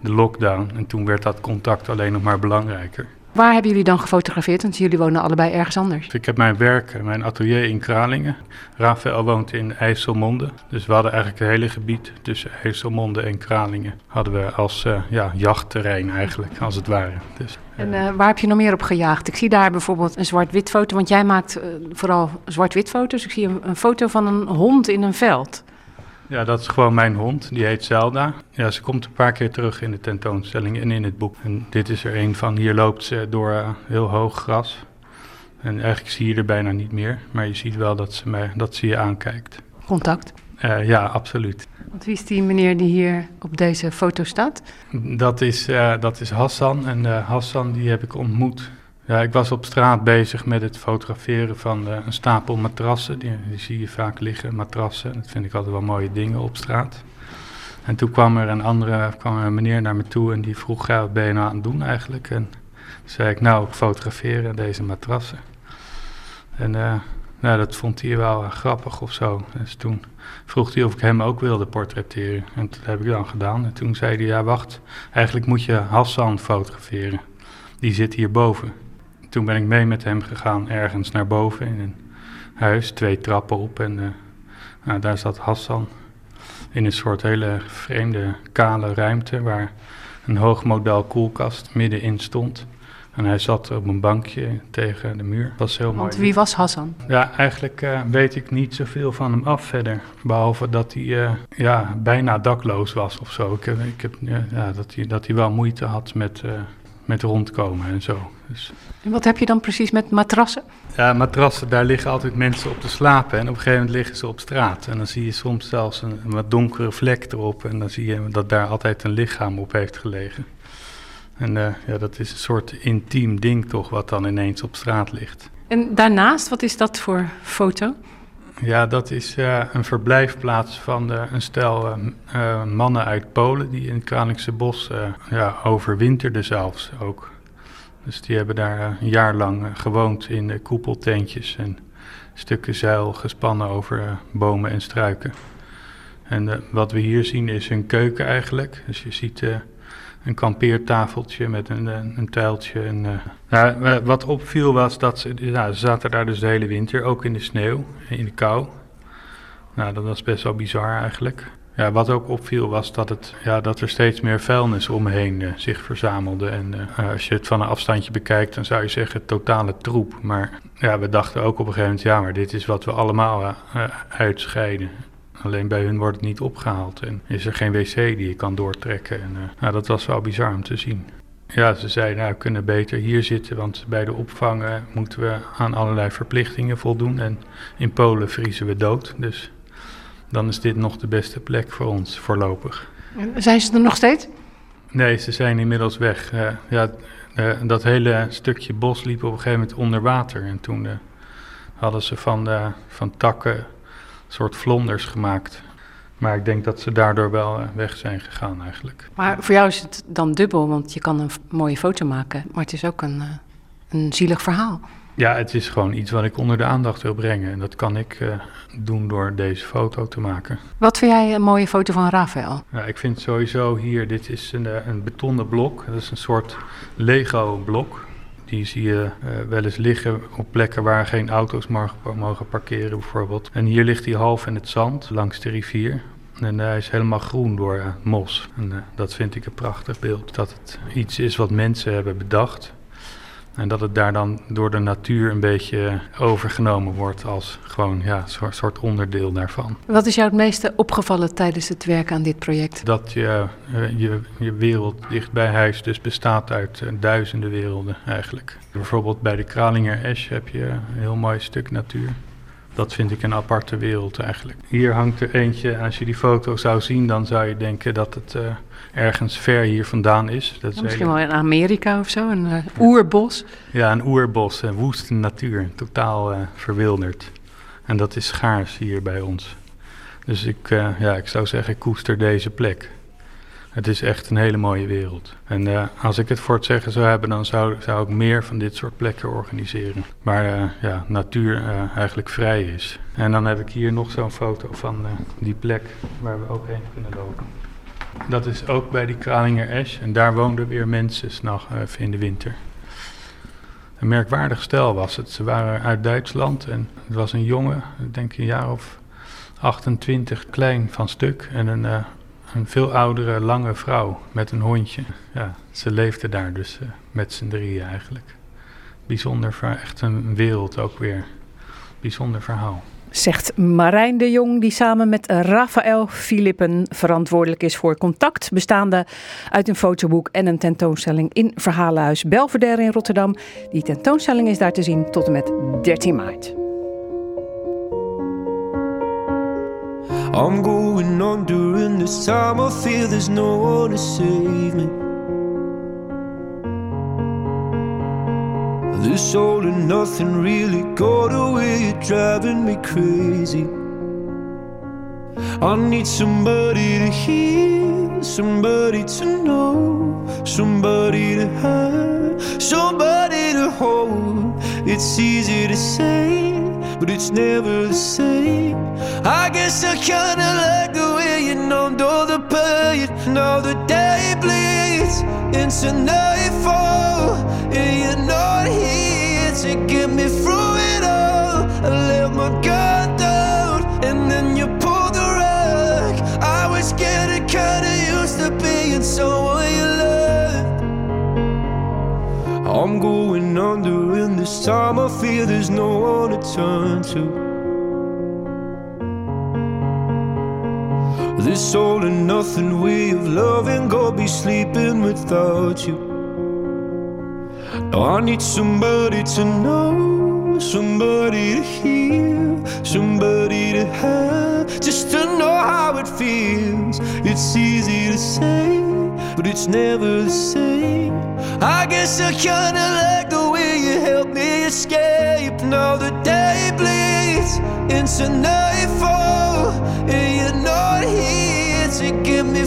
de lockdown en toen werd dat contact alleen nog maar belangrijker. Waar hebben jullie dan gefotografeerd? Want jullie wonen allebei ergens anders. Ik heb mijn werk, mijn atelier in Kralingen. Rafael woont in IJsselmonde. Dus we hadden eigenlijk het hele gebied tussen IJsselmonde en Kralingen... hadden we als uh, ja, jachtterrein eigenlijk, als het ware. Dus, en uh, waar heb je nog meer op gejaagd? Ik zie daar bijvoorbeeld een zwart-wit foto, want jij maakt vooral zwart-wit foto's. Ik zie een, een foto van een hond in een veld. Ja, dat is gewoon mijn hond. Die heet Zelda. Ja, ze komt een paar keer terug in de tentoonstelling en in het boek. En dit is er een van. Hier loopt ze door uh, heel hoog gras. En eigenlijk zie je er bijna niet meer. Maar je ziet wel dat ze, mij, dat ze je aankijkt. Contact? Uh, ja, absoluut. Want wie is die meneer die hier op deze foto staat? Dat is, uh, dat is Hassan. En Hassan die heb ik ontmoet ja, ik was op straat bezig met het fotograferen van uh, een stapel matrassen. Die, zie je vaak liggen, matrassen. Dat vind ik altijd wel mooie dingen op straat. En toen kwam er een andere kwam er een meneer naar me toe en die vroeg, wat ben je nou aan het doen eigenlijk? En zei ik, nou, ik fotografeer deze matrassen. En uh, nou, dat vond hij wel uh, grappig of zo. Dus toen vroeg hij of ik hem ook wilde portretteren. En dat heb ik dan gedaan. En toen zei hij, ja, wacht, eigenlijk moet je Hassan fotograferen. Die zit hierboven. Toen ben ik mee met hem gegaan ergens naar boven in een huis, twee trappen op. En uh, nou, daar zat Hassan in een soort hele vreemde kale ruimte waar een hoogmodel koelkast middenin stond. En hij zat op een bankje tegen de muur. Dat was heel Want mooi. wie was Hassan? Ja, eigenlijk uh, weet ik niet zoveel van hem af verder. Behalve dat hij uh, ja, bijna dakloos was of zo. Ik, ik heb, ja, dat, hij, dat hij wel moeite had met, met rondkomen en zo. Dus. En wat heb je dan precies met matrassen? Ja, matrassen, daar liggen altijd mensen op te slapen. En op een gegeven moment liggen ze op straat. En dan zie je soms zelfs een, een wat donkere vlek erop. En dan zie je dat daar altijd een lichaam op heeft gelegen. En uh, ja, dat is een soort intiem ding toch, wat dan ineens op straat ligt. En daarnaast, wat is dat voor foto? Ja, dat is uh, een verblijfplaats van een stel uh, mannen uit Polen die in het Kralingse bos ja, overwinterden zelfs ook. Dus die hebben daar een jaar lang gewoond in koepeltentjes en stukken zeil gespannen over bomen en struiken. En wat we hier zien is hun keuken eigenlijk. Dus je ziet een kampeertafeltje met een, een, een tuiltje. En, uh, nou, wat opviel was dat ze, nou, zaten daar dus de hele winter, ook in de sneeuw, in de kou. Nou, dat was best wel bizar eigenlijk. Ja, wat ook opviel was dat, het, ja, dat er steeds meer vuilnis omheen uh, zich verzamelde. En als je het van een afstandje bekijkt, dan zou je zeggen totale troep. Maar ja, we dachten ook op een gegeven moment, ja, maar dit is wat we allemaal uitscheiden. Alleen bij hun wordt het niet opgehaald en is er geen wc die je kan doortrekken. En, uh, nou, dat was wel bizar om te zien. Ja, ze zeiden, nou, we kunnen beter hier zitten, want bij de opvang uh, moeten we aan allerlei verplichtingen voldoen. En in Polen vriezen we dood, dus dan is dit nog de beste plek voor ons, voorlopig. Zijn ze er nog steeds? Nee, ze zijn inmiddels weg. Uh, ja, dat hele stukje bos liep op een gegeven moment onder water. En toen hadden ze van, van takken soort vlonders gemaakt. Maar ik denk dat ze daardoor wel weg zijn gegaan eigenlijk. Maar voor jou is het dan dubbel, want je kan een mooie foto maken, maar het is ook een, een zielig verhaal. Ja, het is gewoon iets wat ik onder de aandacht wil brengen. En dat kan ik uh, doen door deze foto te maken. Wat vind jij een mooie foto van Rafael? Ja, ik vind sowieso hier, dit is een, een betonnen blok. Dat is een soort Lego-blok. Die zie je uh, wel eens liggen op plekken waar geen auto's mogen, mogen parkeren bijvoorbeeld. En hier ligt hij half in het zand langs de rivier. En hij is helemaal groen door eh, mos. En eh, dat vind ik een prachtig beeld. Dat het iets is wat mensen hebben bedacht. En dat het daar dan door de natuur een beetje overgenomen wordt als gewoon ja, een soort, onderdeel daarvan. Wat is jou het meeste opgevallen tijdens het werken aan dit project? Dat je, eh, je, je wereld dicht bij huis dus bestaat uit eh, duizenden werelden eigenlijk. Bijvoorbeeld bij de Kralinger Esch heb je een heel mooi stuk natuur. Dat vind ik een aparte wereld eigenlijk. Hier hangt er eentje, als je die foto zou zien, dan zou je denken dat het eh, ergens ver hier vandaan is. Dat is Misschien hele- wel in Amerika of zo, een eh, oerbos. Ja, een oerbos, een woeste natuur, totaal eh, verwilderd. En dat is schaars hier bij ons. Dus ik, ja, ik zou zeggen, ik koester deze plek. Het is echt een hele mooie wereld. En eh, als ik het voor het zeggen zou hebben, dan zou, zou ik meer van dit soort plekken organiseren. Waar eh, ja, natuur eh, eigenlijk vrij is. En dan heb ik hier nog zo'n foto van die plek waar we ook heen kunnen lopen. Dat is ook bij die Kralinger Esch. En daar woonden weer mensen s'nachts uh, in de winter. Een merkwaardig stel was het. Ze waren uit Duitsland en het was een jongen, ik denk een jaar of 28, klein van stuk. En een, een veel oudere, lange vrouw met een hondje. Ja, ze leefden daar dus eh, met z'n drieën eigenlijk. Bijzonder, echt een wereld ook weer. Bijzonder verhaal. Zegt Marijn de Jong, die samen met Rafael Filippen verantwoordelijk is voor contact, bestaande uit een fotoboek en een tentoonstelling in Verhalenhuis Belvedere in Rotterdam. Die tentoonstelling is daar te zien tot en met 13 maart. I'm going on during this time. I feel there's no one to save me. This all and nothing really got away, driving me crazy. I need somebody to hear, somebody to know, somebody to have, somebody to hold. It's easy to say, but it's never the same. I guess I kinda like the way you numbed all the pain. Now the day bleeds into nightfall, and you're not here to get me through it all. I let my guard down, and then you pulled the rug. I was getting kinda used to being someone I'm going under, and this time I feel there's no one to turn to. This all and nothing way of loving, go be sleeping without you. Now I need somebody to know, somebody to hear, somebody to have, just to know how it feels. It's easy to say, but it's never the same. I guess I kinda like the way you help me escape. Now the day bleeds into nightfall, and you're not here to get me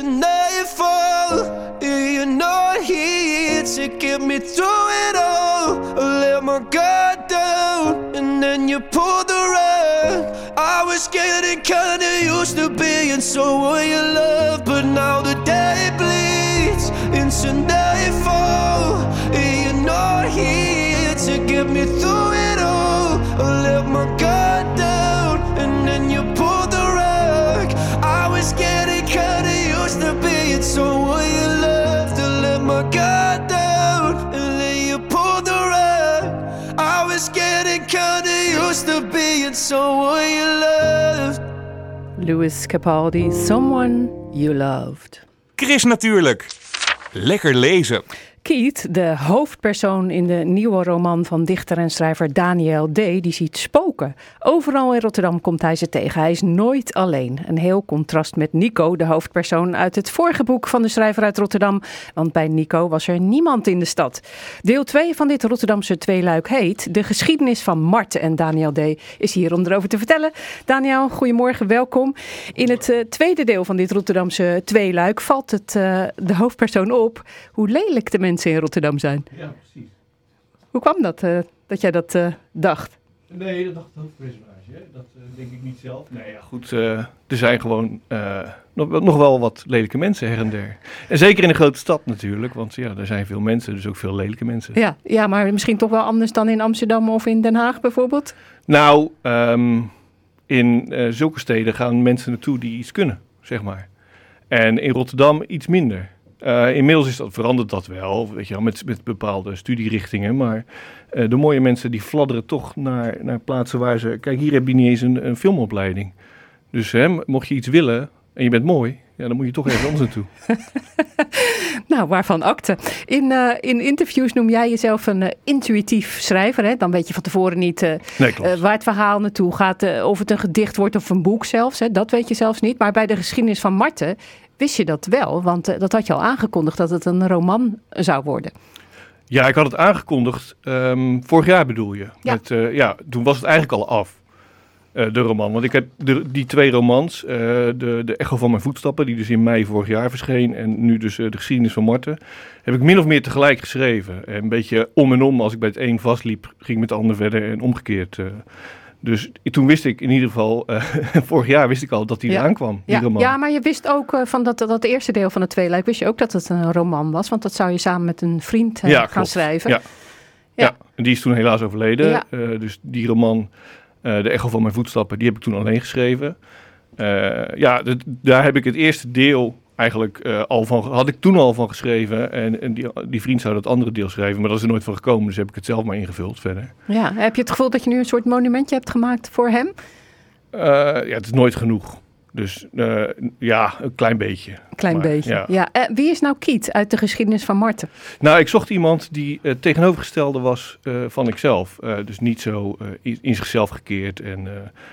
nightfall. You're not here to get me through it all. I let my guard down, and then you pulled the rug. I was getting kinda used to being someone you love, but now the being someone you loved. To let my guard down, and then you pulled the rug. I was getting kinda used to being someone you loved. Louis Capaldi, Someone You Loved. Chris natuurlijk. Lekker lezen. Keith, de hoofdpersoon in de nieuwe roman van dichter en schrijver Daniel D., die ziet spoken. Overal in Rotterdam komt hij ze tegen. Hij is nooit alleen. Een heel contrast met Nico, de hoofdpersoon uit het vorige boek van de schrijver uit Rotterdam. Want bij Nico was er niemand in de stad. Deel 2 van dit Rotterdamse tweeluik heet De geschiedenis van Mart. En Daniel D. is hier om erover te vertellen. Daniel, goedemorgen, welkom. In het eh, tweede deel van dit Rotterdamse tweeluik valt het eh, de hoofdpersoon op hoe lelijk de mensen in Rotterdam zijn. Ja, precies. Hoe kwam dat, eh, dat jij dat eh, dacht? Nee, dat dacht het hoofdpersonage. Dat eh, denk ik niet zelf. Nee, ja, goed. eh, er zijn gewoon eh, nog, wel- nog wel wat lelijke mensen her en der. En zeker in een grote stad natuurlijk. Want ja, er zijn veel mensen, dus ook veel lelijke mensen. Ja, ja, maar misschien toch wel anders dan in Amsterdam of in Den Haag bijvoorbeeld? Nou, ehm, in eh, zulke steden gaan mensen naartoe die iets kunnen, zeg maar. En in Rotterdam iets minder. Eh, inmiddels is dat, verandert dat wel, weet je wel, met, met bepaalde studierichtingen. Maar eh, de mooie mensen die fladderen toch naar, naar plaatsen waar ze... Kijk, hier heb je niet eens een, een filmopleiding. Dus hè, mocht je iets willen en je bent mooi, ja, dan moet je toch even anders naartoe. Nou, waarvan akte. In, eh, in interviews noem jij jezelf een intuïtief schrijver. Hè? Dan weet je van tevoren niet Nee, waar het verhaal naartoe gaat. of het een gedicht wordt of een boek zelfs. Hè? Dat weet je zelfs niet. Maar bij de geschiedenis van Marten wist je dat wel. Want eh, dat had je al aangekondigd dat het een roman zou worden. Ja, ik had het aangekondigd. ehm, vorig jaar bedoel je? Ja. Met, eh, ja, toen was het eigenlijk al af. eh, de roman. Want ik heb de, die twee romans, de, de Echo van mijn voetstappen, die dus in mei vorig jaar verscheen, en nu dus de geschiedenis van Marten, heb ik min of meer tegelijk geschreven. En een beetje om en om, als ik bij het een vastliep, ging ik met het ander verder en omgekeerd. Dus toen wist ik in ieder geval, eh, vorig jaar wist ik al dat die Ja. eraan kwam, die Ja, roman. ja, maar je wist ook eh, van dat, dat eerste deel van het tweeluik, wist je ook dat het een roman was. Want dat zou je samen met een vriend eh, gaan klopt. schrijven. Ja. Ja. en die is toen helaas overleden. Dus die roman, De Echo van mijn voetstappen, die heb ik toen alleen geschreven. Ja, daar heb ik het eerste deel eigenlijk eh, al van, had ik toen al van geschreven. En, en die, die vriend zou dat andere deel schrijven, maar dat is er nooit van gekomen. Dus heb ik het zelf maar ingevuld verder. Ja, heb je het gevoel dat je nu een soort monumentje hebt gemaakt voor hem? Eh, ja, het is nooit genoeg. Dus eh, ja, een klein beetje. Een klein Maar, beetje. ja. Ja. wie is nou Kiet uit de geschiedenis van Marten? Nou, ik zocht iemand die het tegenovergestelde was van ikzelf. Dus niet zo in, in zichzelf gekeerd en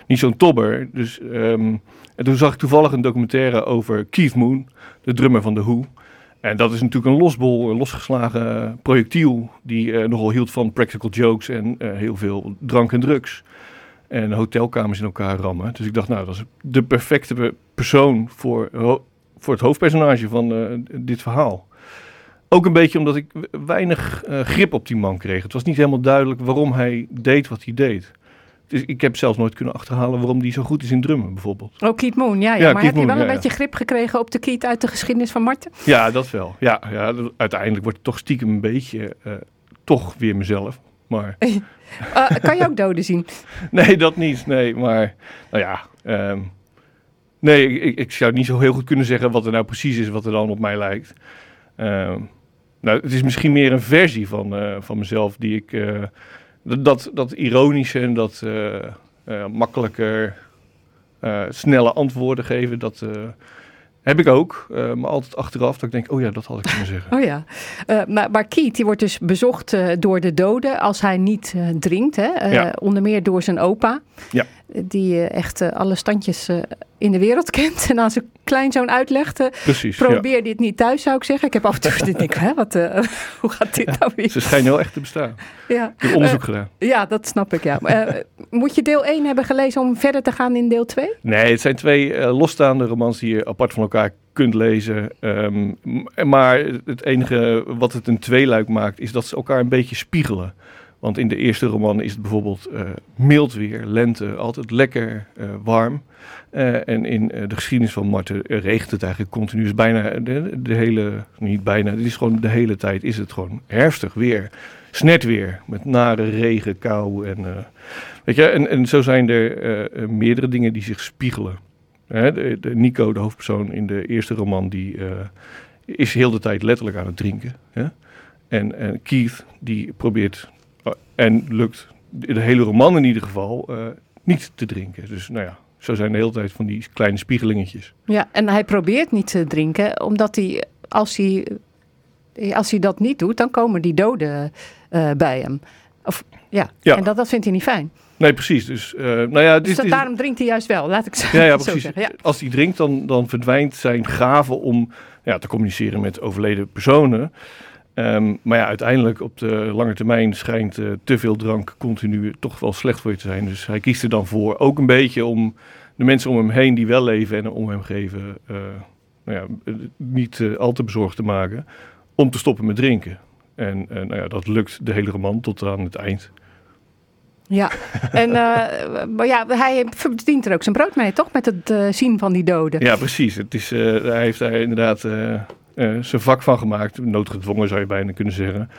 niet zo'n tobber. Dus, ehm, en toen zag ik toevallig een documentaire over Keith Moon, de drummer van The Who. En dat is natuurlijk een losbol, een losgeslagen projectiel die eh, nogal hield van practical jokes en eh, heel veel drank en drugs. En hotelkamers in elkaar rammen. Dus ik dacht, nou, dat is de perfecte pe- persoon voor, voor het hoofdpersonage van eh, dit verhaal. Ook een beetje omdat ik weinig eh, grip op die man kreeg. Het was niet helemaal duidelijk waarom hij deed wat hij deed. Dus ik heb zelfs nooit kunnen achterhalen waarom hij zo goed is in drummen, bijvoorbeeld. Oh, Keith Moon, ja. ja. Ja, maar Keith heb je wel een ja, beetje grip gekregen op de Kiet uit de geschiedenis van Marten? Ja, dat wel. Ja, ja dat- uiteindelijk wordt het toch stiekem een beetje eh, toch weer mezelf. Maar Eh, kan je ook doden zien? nee, dat niet. Nee, maar nou ja. ehm, nee, ik, ik, ik zou niet zo heel goed kunnen zeggen wat er nou precies is wat er dan op mij lijkt. Ehm, nou, het is misschien meer een versie van, eh, van mezelf die ik. Dat- dat, ironische en dat eh, eh, makkelijker eh, snelle antwoorden geven, dat heb ik ook. maar altijd achteraf dat ik denk, oh ja, dat had ik kunnen zeggen. Oh ja. Maar, maar Keith die wordt dus bezocht door de doden als hij niet drinkt. Hè? Ja. Onder meer door zijn opa. Ja. Die eh, echt eh, alle standjes eh, in de wereld kent. En aan zijn kleinzoon uitlegt. eh, Precies, Probeer dit niet thuis, zou ik zeggen. Ik heb af en toe dit denk hè, wat, hoe gaat dit nou weer? Ze schijnen wel echt te bestaan. Ja. Ik heb onderzoek gedaan. Ja, dat snap ik, ja. Moet je deel 1 hebben gelezen om verder te gaan in deel 2? Nee, het zijn twee losstaande romans die je apart van elkaar kunt lezen. Ehm, maar het enige wat het een tweeluik maakt, is dat ze elkaar een beetje spiegelen. Want in de eerste roman is het bijvoorbeeld eh, mild weer, lente, altijd lekker eh, warm. Eh, en in de geschiedenis van Marten regent het eigenlijk continu. Dus bijna de, hele, niet bijna, het is gewoon de hele tijd is het gewoon herfstig weer. Snet weer, met nare regen, kou en... weet je, en, en zo zijn er meerdere dingen die zich spiegelen. Hè, de, Nico, de hoofdpersoon in de eerste roman, die is heel de tijd letterlijk aan het drinken. Hè? En, en Keith, die probeert, en lukt, de, hele roman in ieder geval, eh, niet te drinken. Dus nou ja, zo zijn de hele tijd van die kleine spiegelingetjes. Ja, en hij probeert niet te drinken, omdat hij, als hij als hij dat niet doet, dan komen die doden eh, bij hem. Of, ja. Ja. en dat, dat vindt hij niet fijn. Nee, precies. Dus, eh, nou ja, Dus dit dat- is- daarom drinkt hij juist wel, laat ik zo, Ja, ja zo precies. zeggen. Ja. Als hij drinkt, dan, dan verdwijnt zijn gave om ja, te communiceren met overleden personen. Ehm, maar ja, uiteindelijk op de lange termijn schijnt eh, te veel drank continu toch wel slecht voor je te zijn. Dus hij kiest er dan voor ook een beetje om de mensen om hem heen die wel leven en om hem geven, eh, nou ja, niet eh, al te bezorgd te maken, om te stoppen met drinken. En nou ja, dat lukt de hele roman tot aan het eind. Ja, en, maar ja, hij verdient er ook zijn brood mee, toch? Met het zien van die doden. Ja, precies. Het is, hij heeft daar inderdaad eh, eh, zijn vak van gemaakt. Noodgedwongen zou je bijna kunnen zeggen.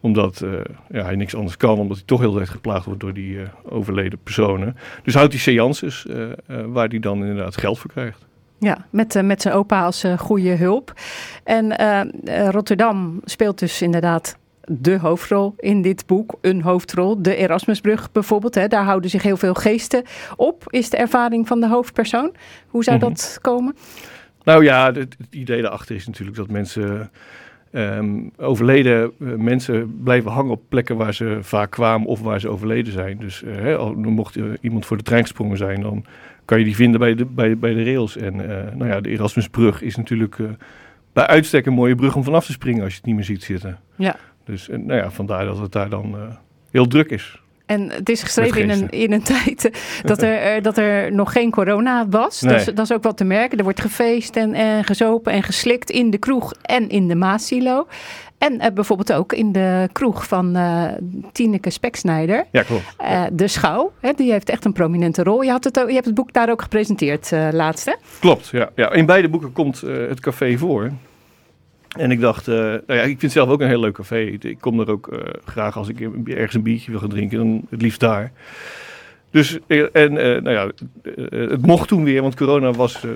Omdat eh, ja, hij niks anders kan. Omdat hij toch heel tijd geplaagd wordt door die eh, overleden personen. Dus houdt hij seances waar hij dan inderdaad geld voor krijgt. Ja, met, met zijn opa als goede hulp. En Rotterdam speelt dus inderdaad de hoofdrol in dit boek. Een hoofdrol, de Erasmusbrug bijvoorbeeld. Hè. Daar houden zich heel veel geesten op, is de ervaring van de hoofdpersoon. Hoe zou Mhm. dat komen? Nou ja, het, het idee daarachter is natuurlijk dat mensen... ehm, overleden eh, mensen blijven hangen op plekken waar ze vaak kwamen of waar ze overleden zijn. Dus eh, al mocht eh, iemand voor de trein gesprongen zijn, dan kan je die vinden bij de, bij, bij de rails. En nou ja, de Erasmusbrug is natuurlijk bij uitstek een mooie brug om vanaf te springen als je het niet meer ziet zitten. Ja. Dus nou ja, vandaar dat het daar dan heel druk is. En het is geschreven in een, in een tijd dat er, eh, dat er nog geen corona was. Nee. Dat, is, dat is ook wat te merken. Er wordt gefeest en, en gezopen en geslikt in de kroeg en in de Maasilo. En eh, bijvoorbeeld ook in de kroeg van eh Tineke Speksnijder. Ja, klopt. De Schouw, hè, die heeft echt een prominente rol. Je, had het ook, je hebt het boek daar ook gepresenteerd laatst, hè? Klopt, ja. ja. In beide boeken komt het café voor. En ik dacht, eh, nou ja, ik vind het zelf ook een heel leuk café. Ik kom er ook eh, graag als ik ergens een biertje wil gaan drinken, dan het liefst daar. Dus, eh, en nou ja, het mocht toen weer, want corona was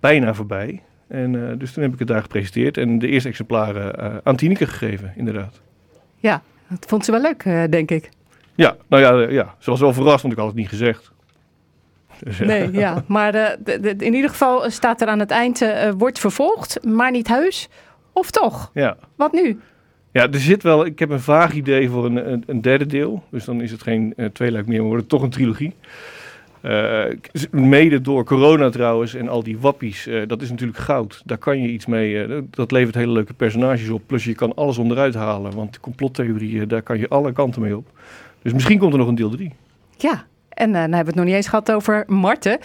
bijna voorbij. En dus toen heb ik het daar gepresenteerd en de eerste exemplaren aan Tineke gegeven, inderdaad. Ja, dat vond ze wel leuk, denk ik. Ja, nou ja, ja, ze was wel verrast, want ik had het niet gezegd. Dus, Nee, ja. Maar de- de- in ieder geval staat er aan het eind, wordt vervolgd, maar niet heus. Of toch? Ja. Wat nu? Ja, er zit wel. Ik heb een vaag idee voor een, een, een derde deel. Dus dan is het geen uh, tweeluik meer, maar wordt het toch een trilogie. Uh, mede door corona trouwens en al die wappies. Uh, dat is natuurlijk goud. Daar kan je iets mee. Uh, dat levert hele leuke personages op. Plus je kan alles onderuit halen. Want complottheorieën, daar kan je alle kanten mee op. Dus misschien komt er nog een deel 3. Ja, en uh, nou hebben we het nog niet eens gehad over Marten.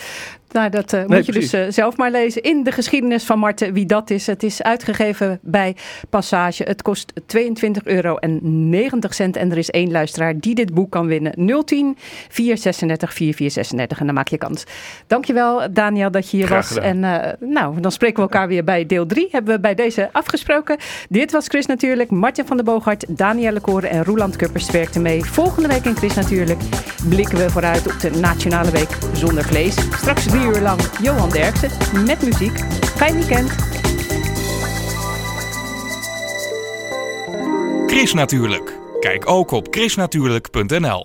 Nou, dat uh, nee, moet je precies. dus uh, zelf maar lezen. In de geschiedenis van Marten, wie dat is. Het is uitgegeven bij Passage. Het kost 22,90 euro en er is één luisteraar die dit boek kan winnen. 010 436 4436 en dan maak je kans. Dankjewel Daniel dat je hier Graag was. En nou, dan spreken we elkaar weer bij deel 3. Hebben we bij deze afgesproken. Dit was Chris natuurlijk. Martin van der Boogaard, Danielle Koren en Roland Kuppers werkten mee. Volgende week in Chris natuurlijk blikken we vooruit op de Nationale Week zonder vlees. Straks drie uur lang Johan Derksen met muziek. Fijn weekend. Chris natuurlijk. Kijk ook op chrisnatuurlijk.nl